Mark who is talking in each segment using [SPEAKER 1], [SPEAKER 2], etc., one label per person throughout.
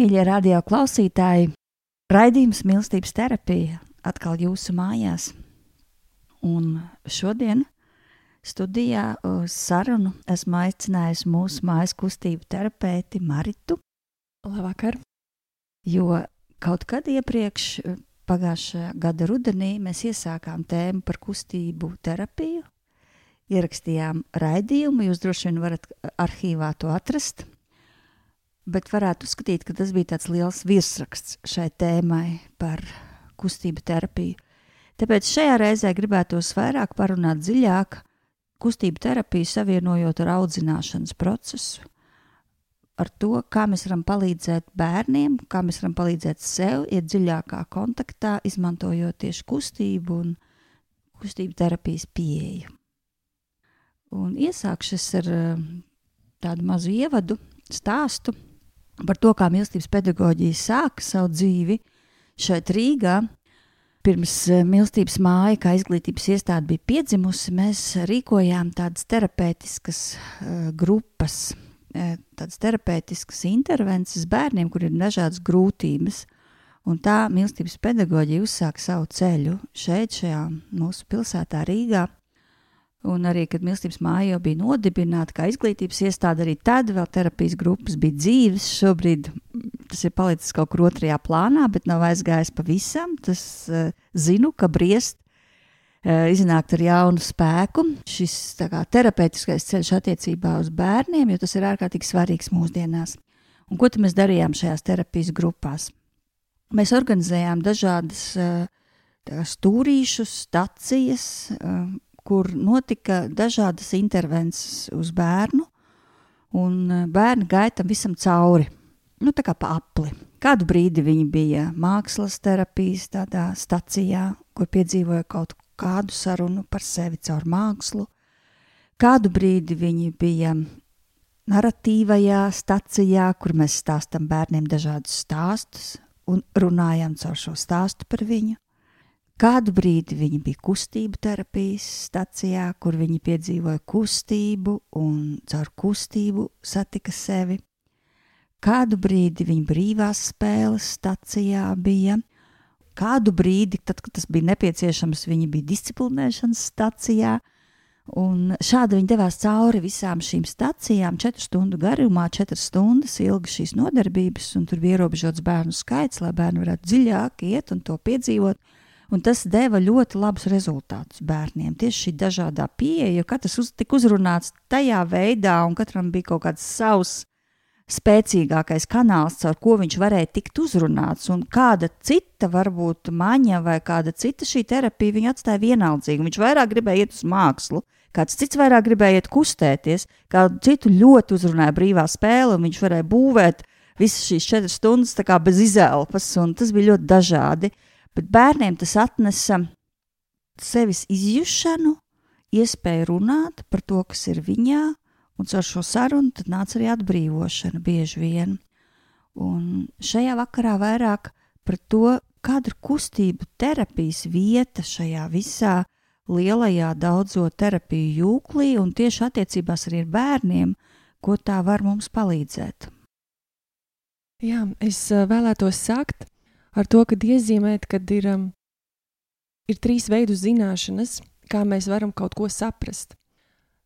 [SPEAKER 1] Mīļie radio klausītāji! Raidījums mīlestības terapija atkal jūsu mājās. Un šodien studijā uz sarunu esmu aicinājusi mūsu mājas kustību terapeiti Maritu.
[SPEAKER 2] Labvakar!
[SPEAKER 1] Jo kaut kad iepriekš, pagājušā gada rudenī, mēs iesākām tēmu par kustību terapiju. Ierakstījām raidījumu, jūs droši vien varat arhīvā to atrast bet varētu uzskatīt, ka tas bija tāds liels virsraksts šai tēmai par kustību terapiju. Tāpēc šajā reizē gribētos vairāk parunāt dziļāk kustību terapiju, savienojot ar audzināšanas procesu, ar to, kā mēs varam palīdzēt bērniem, kā mēs varam palīdzēt sev, iet dziļākā kontaktā, izmantojot tieši kustību un kustību terapijas pieeju. Un iesākšu ar eh, tādu mazu ievadu stāstu par to, kā mīlestības pedagoģija sāka savu dzīvi šeit Rīgā. Pirms eh, mīlestības māja, kā izglītības iestāde bija piedzimusi, mēs rīkojām tādas terapeitiskas uh, grupas, uh, tādas terapeitiskas intervences bērniem, kuriem ir dažādas grūtības. Un tā mīlestības pedagoģija uzsāka savu ceļu šeit, šajā mūsu pilsētā, Rīgā. Un arī, kad mīlestības māja jau bija nodibināta kā izglītības iestāde, arī tad vēl terapijas grupas bija dzīves. Šobrīd tas ir palicis kaut kur otrajā plānā, bet nav aizgājis pavisam. Tas uh, zinu, ka briest uh, iznākt ar jaunu spēku. Šis kā, terapeitiskais ceļš attiecībā uz bērniem, jo tas ir ārkārtīgi svarīgs mūsdienās. Un ko mēs darījām šajās terapijas grupās? Mēs organizējām dažādas uh, stūrīšus, stacijas. Uh, kur notika dažādas intervences uz bērnu, un e, bērni gāja tam visam cauri. Nu, tā kā pa apli. Kādu brīdi viņi bija mākslas terapijas tādā stacijā, kur piedzīvoja kaut kādu sarunu par sevi caur mākslu. Kādu brīdi viņi bija narratīvajā stacijā, kur mēs stāstām bērniem dažādus stāstus un runājam caur šo stāstu par viņu. Kādu brīdi viņi bija kustību terapijas stacijā, kur viņi piedzīvoja kustību un caur kustību satika sevi. Kādu brīdi viņi brīvās spēles stacijā bija. Kādu brīdi, tad, kad tas bija nepieciešams, viņi bija disciplinēšanas stacijā. Un šādi viņi devās cauri visām šīm stacijām, četru stundu garumā, četras stundas ilgi šīs nodarbības, un tur bija ierobežots bērnu skaits, lai bērni varētu dziļāk iet un to piedzīvot. Un tas deva ļoti labus rezultātus bērniem. Tieši šī dažādā pieeja, jo katrs uz, tika uzrunāts tajā veidā, un katram bija kaut kāds savs spēcīgākais kanāls, caur ko viņš varēja tikt uzrunāts. Un kāda cita, varbūt maņa vai kāda cita šī terapija viņu atstāja vienaldzīgu. Viņš vairāk gribēja iet uz mākslu, kāds cits vairāk gribēja iet kustēties, kādu citu ļoti uzrunāja brīvā spēle, un viņš varēja būvēt visas šīs četras stundas bez izelpas, un tas bija ļoti dažādi. Bet bērniem tas atnesa sevis izjušanu, iespēju runāt par to, kas ir viņā, un caur šo sarunu tad nāca arī atbrīvošana bieži vien. Un šajā vakarā vairāk par to, kāda ir kustību terapijas vieta šajā visā lielajā daudzo terapiju jūklī un tieši attiecībās arī ar bērniem, ko tā var mums palīdzēt.
[SPEAKER 2] Jā, es eh, vēlētos sākt ar to, ka iezīmēt, ka ir, um, ir trīs veidu zināšanas, kā mēs varam kaut ko saprast.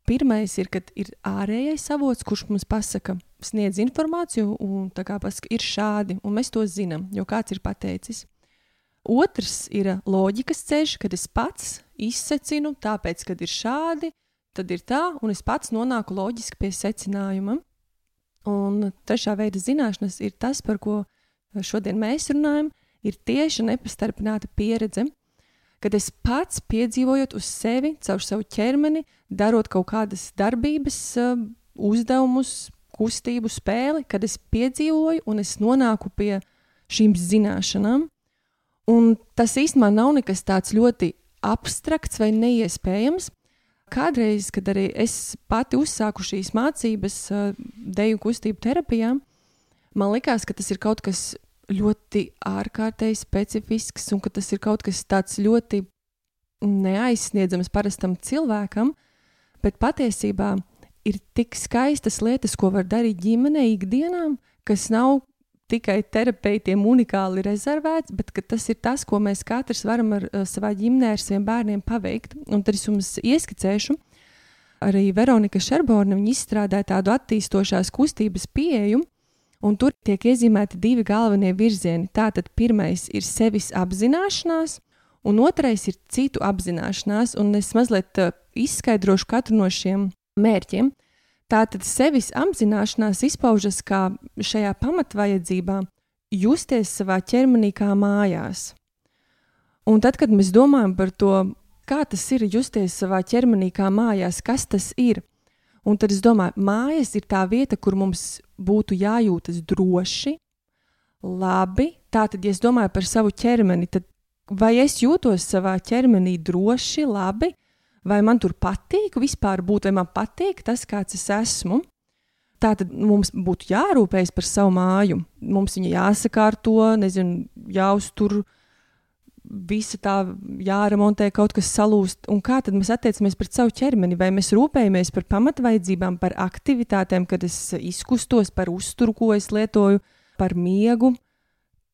[SPEAKER 2] Pirmais ir, kad ir ārējais avots, kurš mums pasaka, sniedz informāciju, un tā kā pasaka, ir šādi, un mēs to zinām, jo kāds ir pateicis. Otrs ir loģikas ceļš, kad es pats izsecinu, tāpēc, kad ir šādi, tad ir tā, un es pats nonāku loģiski pie secinājuma. Un trešā veida zināšanas ir tas, par ko šodien mēs runājam, ir tieši nepastarpināta pieredze, kad es pats piedzīvojot uz sevi, caur savu ķermeni, darot kaut kādas darbības, eh, uzdevumus, kustību, spēli, kad es piedzīvoju un es nonāku pie šīm zināšanām. Un tas īstenībā nav nekas tāds ļoti abstrakts vai neiespējams. Kādreiz, kad arī es pati uzsāku šīs mācības, eh, deju kustību terapijā, man likās, ka tas ir kaut kas ļoti ārkārtēji specifisks un ka tas ir kaut kas tāds ļoti neaizsniedzams parastam cilvēkam, bet patiesībā ir tik skaistas lietas, ko var darīt ģimenē ikdienā, kas nav tikai terapeitiem unikāli rezervēts, bet tas ir tas, ko mēs katrs varam ar uh, savā ģimenē, ar saviem bērniem paveikt. Un tad es jums ieskicēšu, arī Veronika Šerborna izstrādāja tādu attīstošās kustības pieeju, un tur tiek iezīmēti divi galvenie virzieni. Tātad pirmais ir sevis apzināšanās, un otrais ir citu apzināšanās, un es mazliet uh, izskaidrošu katru no šiem mērķiem. Tātad sevis apzināšanās izpaužas kā šajā pamatvajadzībā justies savā ķermenī kā mājās. Un tad, kad mēs domājam par to, kā tas ir justies savā ķermenī kā mājās, kas tas ir, Un tad es domāju, mājas ir tā vieta, kur mums būtu jājūtas droši, labi. Tātad, ja es domāju par savu ķermeni, tad vai es jūtos savā ķermenī droši, labi, vai man tur patīk vispār būt, vai man patīk tas, kāds es esmu. Tātad mums būtu jārūpējas par savu māju. Mums viņa jāsakārto, nezinu, jāuztur, uh, visa tā jāremontē, kaut kas salūst. Un kā tad mēs attiecamies pret savu ķermeni? Vai mēs rūpējamies par pamatvaidzībām, par aktivitātēm, kad es izkustos, par uzturu, ko es lietoju, par miegu.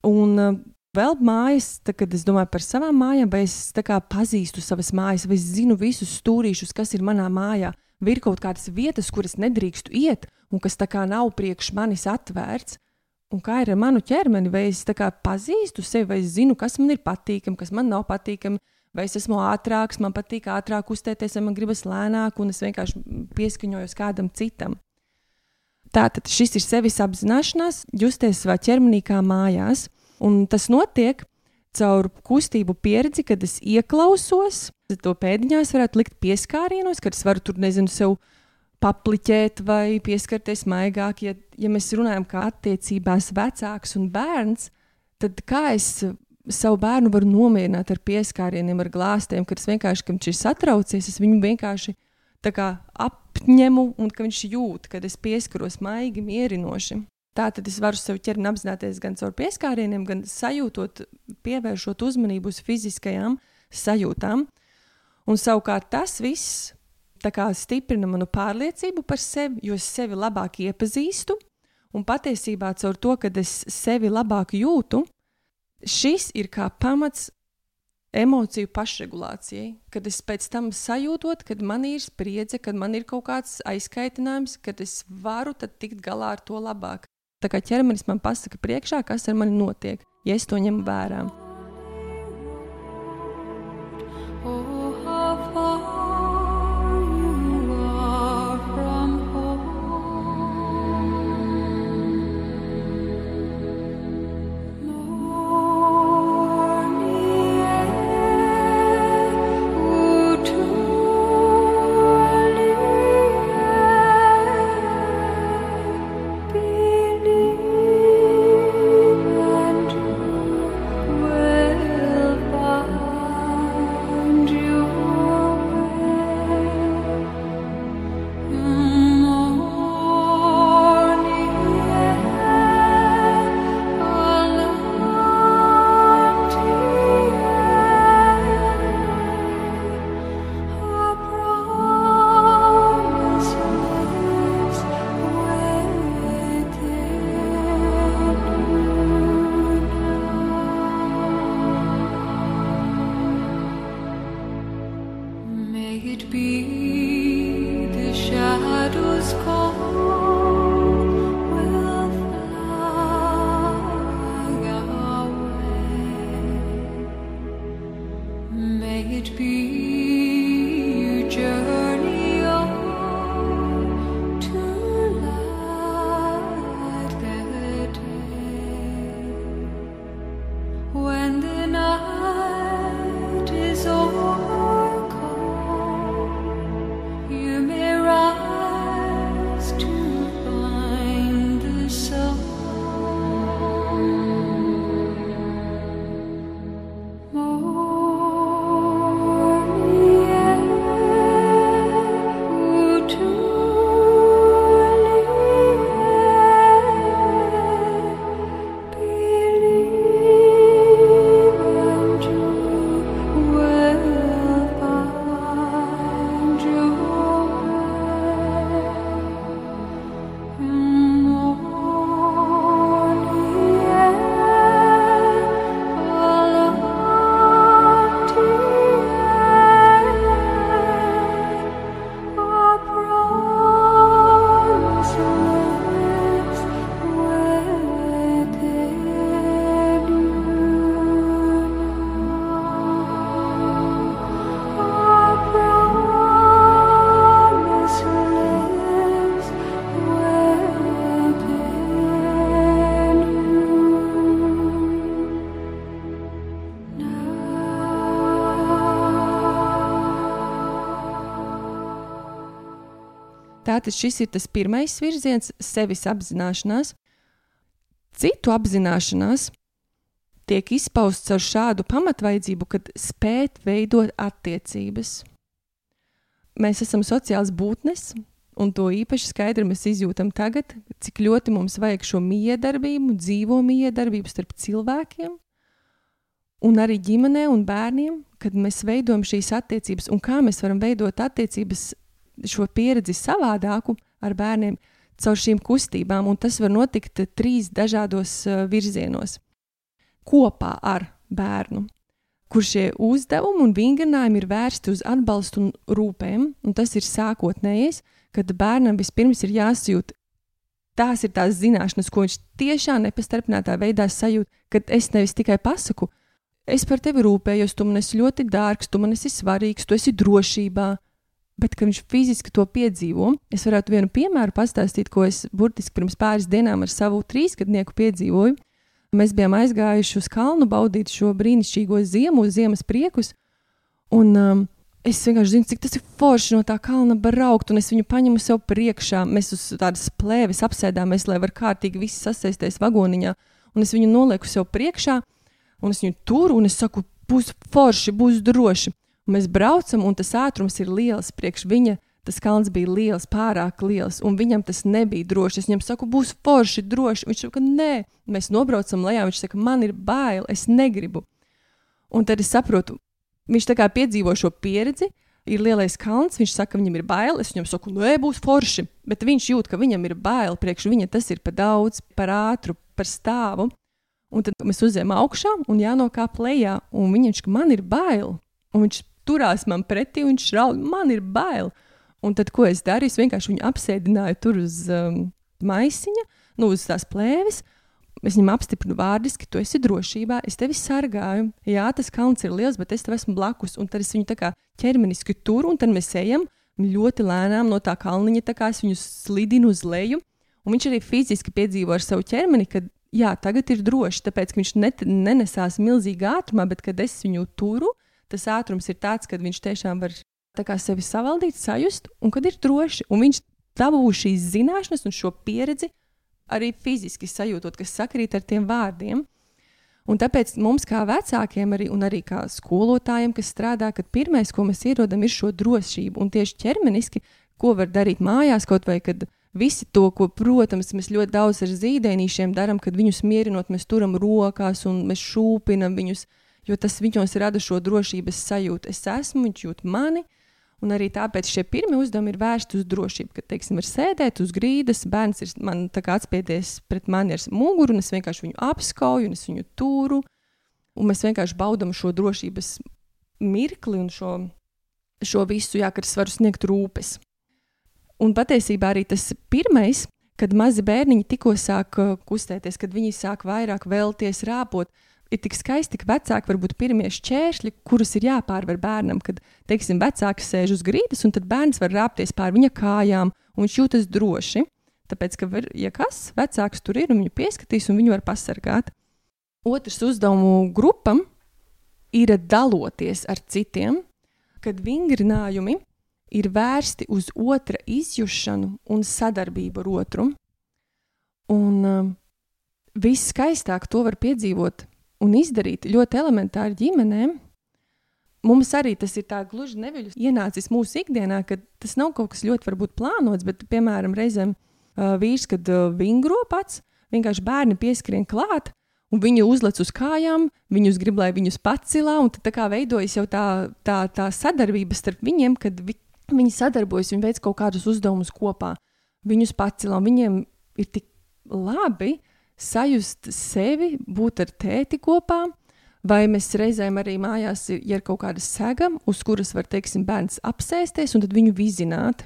[SPEAKER 2] Un uh, vēl mājas, tā, kad es domāju par savām mājām, vai es pazīstu savas mājas, vai es zinu visus stūrīšus, kas ir manā mājā. Vai ir kaut kādas vietas, kuras nedrīkstu iet, un kas tā kā nav priekš manis atvērts. Un kā ir ar manu ķermeni? Vai es pazīstu sevi, vai es zinu, kas man ir patīkami, kas man nav patīkami, vai es esmu ātrāks, man patīk ātrāk kustēties, vai man gribas lēnāk, un es vienkārši pieskaņojos kādam citam. Tātad šis ir sevis apzināšanās, justies savā ķermenī kā mājās, un tas notiek caur kustību pieredzi, kad es ieklausos, to pēdiņās varētu likt pieskārienos, kad es varu tur, nezinu, sev papliķēt vai pieskarties maigāk. Ja, ja mēs runājam kā attiecībās vecāks un bērns, tad kā es savu bērnu varu nomierināt ar pieskārieniem, ar glāstiem, kad es vienkārši, viņš ir satraucies, es viņu vienkārši kā, apņemu un ka viņš jūt, kad es pieskaros maigi, mierinoši. Tā tad es varu sev ķerni apzināties gan caur pieskārieniem, gan sajūtot, pievēršot uzmanību uz fiziskajām sajūtām. Un savukārt tas viss stiprina manu pārliecību par sevi, jo es sevi labāk iepazīstu. Un patiesībā caur to, ka es sevi labāk jūtu, šis ir kā pamats emociju pašregulācijai. Kad es pēc tam sajūtot, kad man ir spriedze, kad man ir kaut kāds aizkaitinājums, kad es varu tikt galā ar to labāk. Tā kā ķermenis man pasaka priekšā, kas ar mani notiek, ja es to ņemu vērā. Tātad šis ir tas pirmais virziens, sevis apzināšanās. Citu apzināšanās tiek izpausts ar šādu pamatvajadzību, kad spēt veidot attiecības. Mēs esam sociāls būtnes, un to īpaši skaidri mēs izjūtam tagad, cik ļoti mums vajag šo miedarbību, dzīvo miedarbību starp cilvēkiem, un arī ģimenē un bērniem, kad mēs veidojam šīs attiecības, un kā mēs varam veidot attiecības, šo pieredzi savādāku ar bērniem caur šīm kustībām, un tas var notikt trīs dažādos uh, virzienos. Kopā ar bērnu, kur šie uzdevumi un vingrinājumi ir vērsti uz atbalstu un rūpēm, un tas ir sākotnējais, kad bērnam vispirms ir jāsajūt. Tās ir tās zināšanas, ko viņš tiešām nepastarpinātā veidā sajūt, kad es nevis tikai pasaku, es par tevi rūpējos, tu man esi ļoti dārgs, tu man esi svarīgs, tu esi drošībā, bet kad viņš fiziski to piedzīvo, es varētu vienu piemēru pastāstīt, ko es burtiski pirms pāris dienām ar savu trīsgadnieku piedzīvoju. Mēs bijām aizgājuši uz kalnu baudīt šo brīnišķīgo ziemu, ziemas priekus, un um, es vienkārši zinu, cik tas ir forši no tā kalna braukt, un es viņu paņemu sev priekšā. Mēs uz tādas plēves apsēdāmies, lai var kārtīgi viss sasēsties vagoniņā, un es viņu nolieku sev priekšā, un es viņu turu, un es saku, būs forši, būs droši. Mēs braucam, un tas ātrums ir liels. Priekš viņa tas kalns bija liels, pārāk liels, un viņam tas nebija droši. Es viņam saku, būs forši, droši. Viņš saka, nē, mēs nobraucam lejā. Viņš saka, man ir bail, es negribu. Un tad es saprotu, viņš tā kā piedzīvo šo pieredzi. Ir lielais kalns, viņš saka, viņam ir bail. Es viņam saku, nē, būs forši. Bet viņš jūt, ka viņam ir bail. Priekš viņa tas ir par daudz, par ātru, par stāvu. Un tad mēs uzējām augšā un jānokāp lejā. Un viņš man ir bail. Un viņš turās man pretī, un viņš raud, man ir bail. Un tad, ko es darīju, es vienkārši viņu apsēdināju tur uz um, maisiņa, nu, uz tās plēves. Es viņam apstiprinu vārdiski, tu esi drošībā, es tevi sargāju. Jā, tas kalns ir liels, bet es tev esmu blakus. Un tad es viņu tā kā ķermeniski turu, un tad mēs ejam ļoti lēnām no tā kalniņa, tā kā es viņu slidinu uz leju. Un viņš arī fiziski piedzīvo ar savu ķermeni, ka jā, tagad ir droši, tāpēc ka viņš net, nenesās milzīgā ātrumā, bet kad es viņu turu, tas ātrums ir tāds, ka viņš tiešām var sevi savaldīt, sajust, un kad ir droši. Un viņš dabūs šīs zināšanas un šo pieredzi arī fiziski sajūtot, kas sakrīt ar tiem vārdiem. Un tāpēc mums, kā vecākiem, arī, un arī kā skolotājiem, kas strādā, kad pirmais, ko mēs ierodam, ir šo drošību. Un tieši ķermeniski, ko var darīt mājās, kaut vai kad visi to, ko, protams, mēs ļoti daudz ar zīdainīšiem darām, kad viņus mierinot, mēs turam rokās un mēs šūpinam viņus jo tas viņos rada šo drošības sajūtu. Es esmu, viņš jūt mani. Un arī tāpēc šie pirmie uzdevumi ir vērsti uz drošību, ka, teiksim, var sēdēt uz grīdas, bērns ir man atspieties pret mani ar muguru, un es vienkārši viņu apskauju, un es viņu turu, un mēs vienkārši baudām šo drošības mirkli un šo, šo visu, jā, kad es varu sniegt rūpes. Un patiesībā arī tas pirmais, kad mazi bērniņi tikko sāk uh, kustēties, kad viņi sāk vairāk vēlties rāpot, ir tik skaisti, ka vecāki var būt pirmie šķēršļi, kurus ir jāpārvar bērnam. Kad, teiksim, vecāks sēž uz grīdas, un tad bērns var rāpties pār viņa kājām, un viņš jūtas droši. Tāpēc, ka, var, ja kas, vecāks tur ir un viņu pieskatīs, un viņu var pasargāt. Otrs uzdevumu grupam ir daloties ar citiem, kad vingrinājumi ir vērsti uz otra izjūšanu un sadarbību ar otru. Un uh, viss skaistāk to var piedzīvot un izdarīt ļoti elementāri ģimenēm. Mums arī tas ir tā gluži neviļus ienācis mūsu ikdienā, ka tas nav kaut kas ļoti varbūt plānots, bet, piemēram, reizēm uh, vīrs, kad uh, vingro pats, vienkārši bērni pieskrien klāt, un viņi uzlec uz kājām, viņus grib, lai viņus pacelā, un tad kā veidojas jau tā, tā, tā sadarbība starp viņiem, kad vi, viņi sadarbojas, viņi veic kaut kādus uzdevumus kopā, viņus pacelā, viņiem ir tik labi sajust sevi, būt ar tēti kopā. Vai mēs reizēm arī mājās ja ir kaut kāda sega, uz kuras var, teiksim, bērns apsēsties un tad viņu vizināt.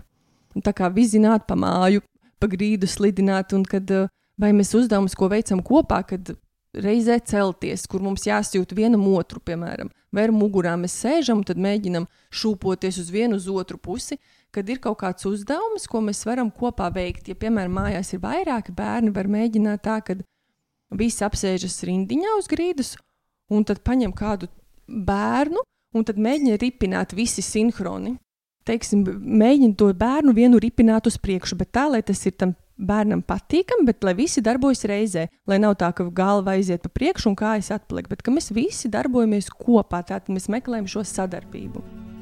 [SPEAKER 2] Un tā kā vizināt pa māju, pa grīdu slidināt, un kad, eh, vai mēs uzdevumus, ko veicam kopā, kad reizē celties, kur mums jāsjūt vienam otru, piemēram, vai ar mugurām mēs sēžam un mēģinam šūpoties uz vienu uz otru pusi, kad ir kaut kāds uzdevums, ko mēs varam kopā veikt. Ja, piemēram, mājās ir vairāki bērni, var mēģināt tā, ka visi apsēžas rindiņā uz grīdas, un tad paņem kādu bērnu, un tad mēģina ripināt visi sinhroni. Teiksim, mēģina to bērnu vienu ripināt uz priekšu, bet tā, lai tas ir tam bērnam patīkami, bet lai visi darbojas reizē, lai nav tā, ka galva aiziet pa priekšu un kājas atpaliek, bet ka mēs visi darbojamies kopā, tātad mēs meklējam šo sadarbību.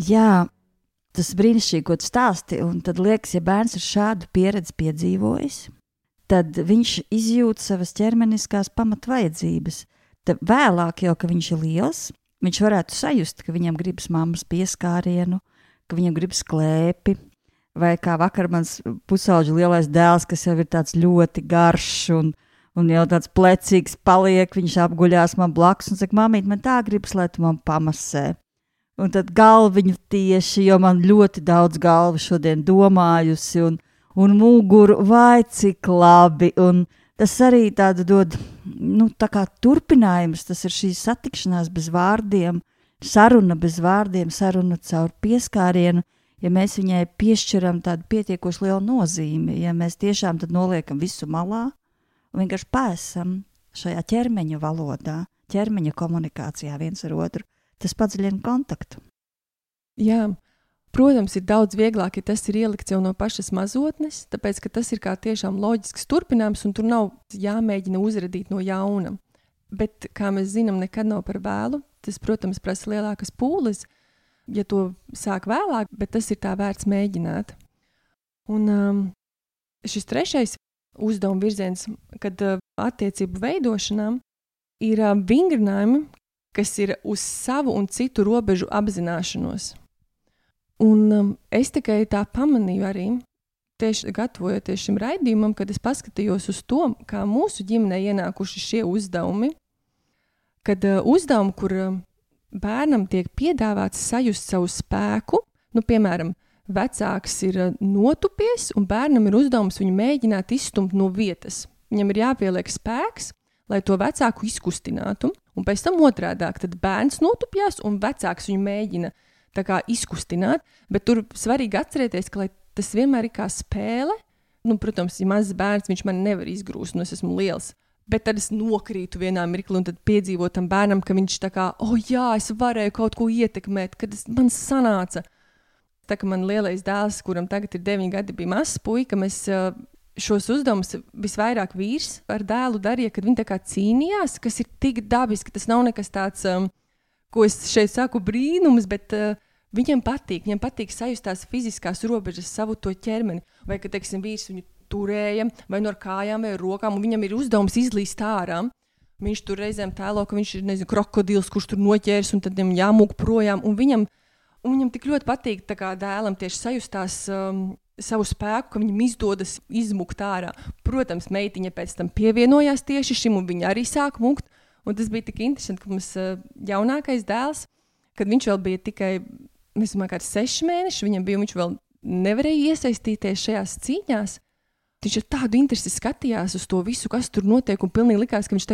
[SPEAKER 1] Jā, tas brīnišķīgi, ko tu stāsti. Un tad liekas, ja bērns ir šādu pieredzi piedzīvojis, tad viņš izjūt savas ķermeniskās pamatvajadzības. Tad vēlāk, jau kad viņš ir liels, viņš varētu sajust, ka viņam gribas mammas pieskārienu, ka viņam gribas klēpi. Vai kā vakar mans pusauģis lielais dēls, kas jau ir tāds ļoti garš un, un jau tāds plecīgs, paliek, viņš apguļās man blakus un saka, mamīt, man tā gribas, lai tu man pamasē. Un tad galviņu tieši, jo man ļoti daudz galvu šodien domājusi, un, un muguru vai cik labi. Un tas arī tādu dod, nu, tā kā turpinājums, tas ir šī satikšanās bez vārdiem, saruna bez vārdiem, saruna caur pieskārienu. Ja mēs viņai piešķiram tādu pietiekoši lielu nozīmi, ja mēs tiešām noliekam visu malā un vienkārši pēsam šajā ķermeņa valodā, ķermeņa komunikācijā viens ar otru, tas padziļina kontaktu.
[SPEAKER 2] Jā, protams, ir daudz vieglāk, ja tas ir ielikts jau no pašas mazotnes, tāpēc ka tas ir kā tiešām loģisks turpinājums, un tur nav jāmēģina uzradīt no jauna. Bet, kā mēs zinām, nekad nav par vēlu. Tas, protams, prasa lielākas pūles, ja to sāk vēlāk, bet tas ir tā vērts mēģināt. Un um, šis trešais uzdevuma virziens, kad uh, attiecību veidošanā ir uh, vingrinājumi, kas ir uz savu un citu robežu apzināšanos. Un um, es tikai tā pamanīju arī, tieši gatavojoties šim raidījumam, kad es paskatījos uz to, kā mūsu ģimenē ienākuši šie uzdevumi. Kad uh, uzdevumi, kur uh, bērnam tiek piedāvāts sajust savu spēku, nu, piemēram, vecāks ir uh, notupies, un bērnam ir uzdevums viņu mēģināt izstumt no vietas. Viņam ir jāpieliek spēks, lai to vecāku izkustinātu. Un pēc tam otrādi - tad bērns notupjās, un vecāks viņu mēģina kā, izkustināt. Bet tur svarīgi atcerēties, ka tas vienmēr ir kā spēle. Nu, protams, ja mazs bērns viņš man nevar izgrūst, un es esmu liels. Bet tad es nokrītu vienā mirklī, un piedzīvoju tam bērnam, ka viņš tā kā, oh, jā, es varēju kaut ko ietekmēt, kad es, man sanāca. Tā kā man lielais dēls, kuram tagad ir 9 gadi, bija mazs puika, mēs uh, šos uzdevumus visvairāk vīrs ar dēlu darīja, kad viņi cīnījās, kas ir tik dabiski. Tas nav nekas tāds, um, ko es šeit saku brīnums, bet uh, viņam patīk. Viņam patīk sajust tās fiziskās robežas, savu to ķermeni. Vai, kad teiksim, vīrs viņu turēja vai no kājām vai rokām, un viņam ir uzdevums izlīst ārā. Viņš tur reizēm tēlo, ka viņš ir nezinu, krokodils, kurš tur noķērs, un tad viņam jāmūk projām. Un viņam, un viņam tik ļoti patīk kā, dēlam tieši sajust tās um, savu spēku, ka viņam izdodas izmukt ārā. Protams, meitiņa pēc tam pievienojās tieši šim, un viņa arī sāk mukt. Un tas bija tik interesanti, ka mums uh, jaunākais dēls, kad viņš vēl bija tikai, domāju, seši mēneši, viņam bija, viņš vēl nevarēja iesaistīties šajās cīņās. Viņš ar tādu interesi skatījās uz to visu, kas tur notiek, un pilnīgi likās, ka viņš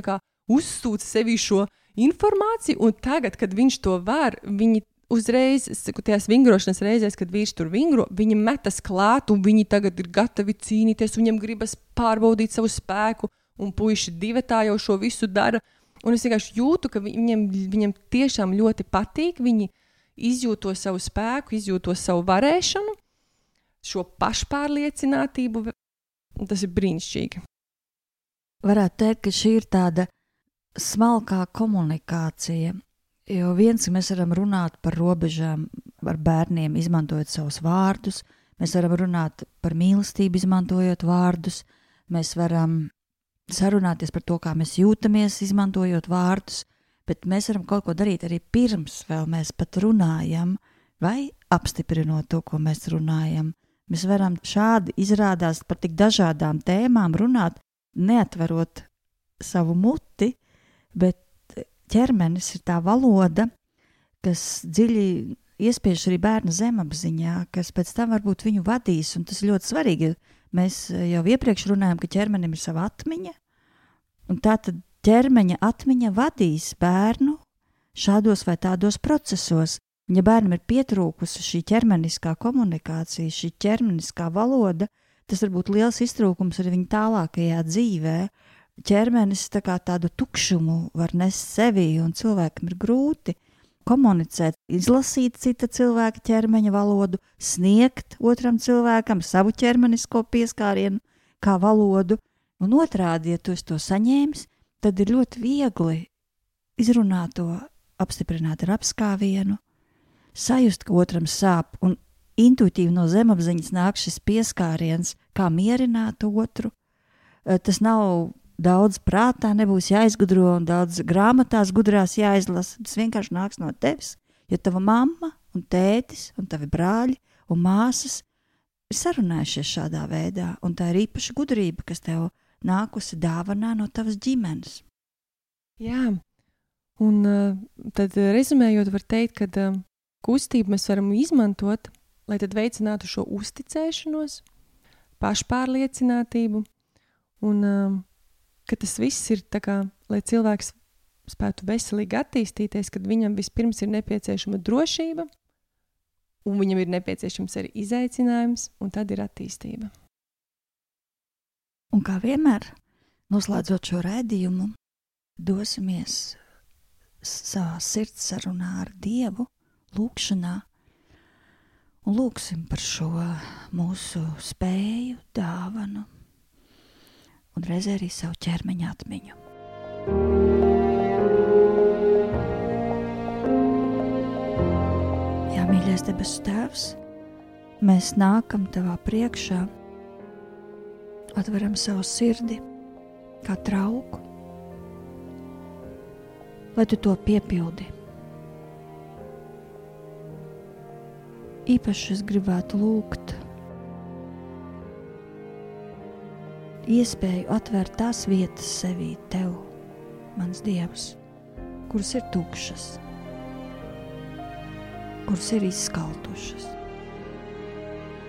[SPEAKER 2] uzsūta sevi šo informāciju, un tagad, kad viņš to var, viņi uzreiz, tajās vingrošanas reizēs, kad vīrs tur vingro, viņi metas klāt, un viņi tagad ir gatavi cīnīties, viņam gribas pārbaudīt savu spēku, un puiši divi tā jau šo visu dara. Un es vienkārši jūtu, ka viņam, viņam tiešām ļoti patīk. Viņi izjūt to savu spēku, izjūt to savu varēšanu, šo pašpārliecinātību. Tas ir brīnišķīgi.
[SPEAKER 1] Varētu teikt, ka šī ir tāda smalkā komunikācija Jo viens, mēs varam runāt par robežām ar bērniem, izmantojot savus vārdus, mēs varam runāt par mīlestību, izmantojot vārdus, mēs varam sarunāties par to, kā mēs jūtamies, izmantojot vārdus, bet mēs varam kaut ko darīt arī pirms vēl mēs pat runājam, vai apstiprinot to, ko mēs runājam. Mēs varam šādi izrādās par tik dažādām tēmām runāt, neatverot savu muti, bet ķermenis ir tā valoda, kas dziļi iespiež arī bērna zemapziņā, kas pēc tam varbūt viņu vadīs. Un tas ir ļoti svarīgi. Mēs jau iepriekš runājām, ka ķermenim ir sava atmiņa, un tā tad ķermeņa atmiņa vadīs bērnu šādos vai tādos procesos. Ja bērnam ir pietrūkusi šī ķermeniskā komunikācija, šī ķermeniskā valoda, tas var būt liels iztrūkums arī viņa tālākajā dzīvēm ķermenis tā kā tādu tukšumu var nest sevī, un cilvēkam ir grūti komunicēt, izlasīt cita cilvēka ķermeņa valodu, sniegt otram cilvēkam savu ķermenisko pieskārienu kā valodu, un otrādi, ja tu to saņēmis, tad ir ļoti viegli izrunāt to, apstiprināt ar apskāvienu, sajust, ka otram sāp, un intuitīvi no zemapziņas nāk šis pieskāriens, kā mierināt otru. Eh, Tas nav daudz prātā, nebūs jāizgudro un daudz grāmatās gudrās jāizlasa. Tas vienkārši nāks no tevis, jo tava mamma un tētis un tavi brāļi un māsas ir sarunājušies šādā veidā, un tā ir īpaša gudrība, kas tev nākusi dāvanā no tavas ģimenes.
[SPEAKER 2] Jā, un uh, tad uh, rezumējot, var teikt, ka uh, kustību mēs varam izmantot, lai veicinātu šo uzticēšanos, pašpārliecinātību, un ka tas viss ir tā kā, lai cilvēks spētu veselīgi attīstīties, kad viņam vispirms ir nepieciešama drošība, un viņam ir nepieciešams arī izaicinājums, un tad ir attīstība.
[SPEAKER 1] Un kā vienmēr, noslēdzot šo raidījumu, dosimies savā sirdsarunā ar Dievu, lūgšanā, un lūgsim par šo mūsu spēju, dāvanu un reizē arī savu ķermeņa atmiņu. Jā, mīļais debesu Tēvs, mēs nākam Tavā priekšā, atveram savu sirdi kā trauku, lai Tu to piepildi. Īpaši es gribētu lūgt iespēju atvērt tās vietas sevī, Tev, mans Dievs, kuras ir tukšas, kuras ir izskaltušas,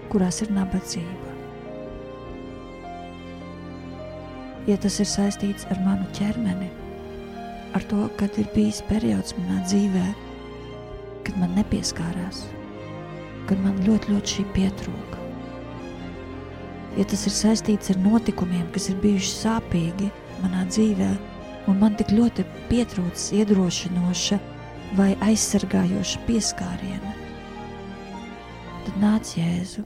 [SPEAKER 1] kurās ir nabadzība. Ja tas ir saistīts ar manu ķermeni, ar to, kad ir bijis periods manā dzīvē, kad man nepieskārās, kad man ļoti, ļoti šī pietrūka. Ja tas ir saistīts ar notikumiem, kas ir bijuši sāpīgi manā dzīvē, un man tik ļoti pietrūcis iedrošinoša vai aizsargājoša pieskāriena, tad nāc Jēzu,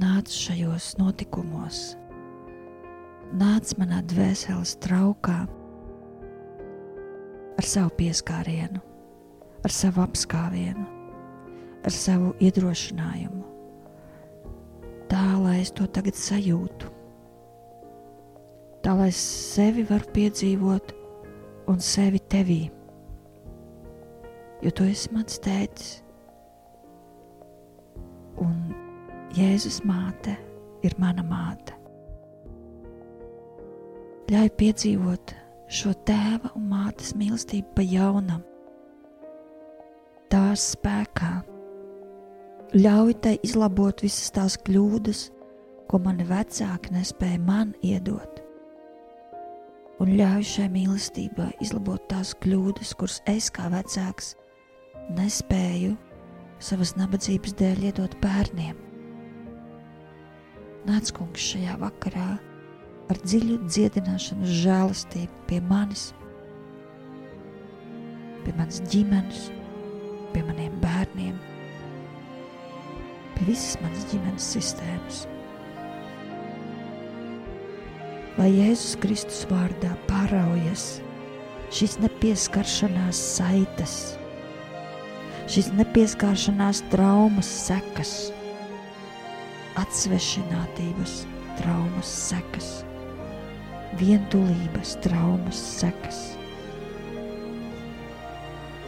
[SPEAKER 1] nāc šajos notikumos, nāc manā dvēseles traukā ar savu pieskārienu, ar savu apskāvienu, ar savu iedrošinājumu. Tā lai es to tagad sajūtu, tā lai es sevi varu piedzīvot un sevi tevī. Jo tu esi mans tētis, un Jēzus māte ir mana māte. Ļauj piedzīvot šo tēva un mātes mīlestību pa jaunam, tās spēkā. Ļauj tai izlabot visas tās kļūdas, ko mani vecāki nespēja man iedot. Un ļauj šai mīlestībai izlabot tās kļūdas, kuras es kā vecāks nespēju savas nabadzības dēļ iedot bērniem. Nāc, kungs, šajā vakarā ar dziļu dziedināšanas žēlastību pie manis, pie manas ģimenes, pie maniem bērniem, visas manas ģimenes sistēmas. Lai Jēzus Kristus vārdā pāraujas šīs nepieskaršanās saites, šīs nepieskāršanās traumas sekas, atsvešinātības traumas sekas, vientulības traumas sekas.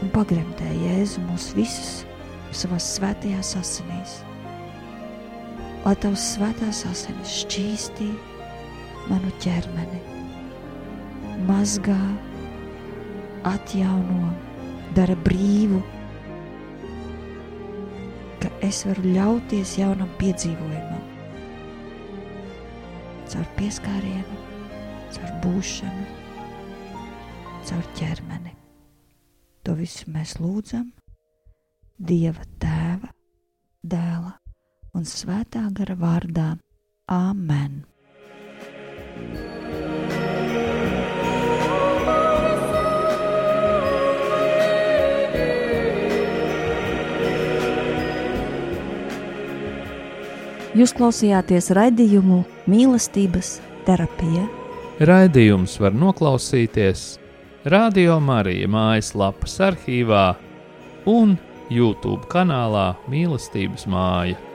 [SPEAKER 1] Un pagremdē Jēzu mūs visus savās svētajās asinīs, lai tavs svētās asinis šķīstī manu ķermeni, mazgā, atjauno, dara brīvu, ka es varu ļauties jaunam piedzīvojumam, caur pieskārienu, caur būšanu, caur ķermeni. To visu mēs lūdzam Dieva tēva, dēla un svētā gara vārdā. Āmen! Jūs klausījāties raidījumu mīlestības terapija.
[SPEAKER 3] Raidījums var noklausīties Radio Marija mājaslapas arhīvā un YouTube kanālā Mīlestības māja.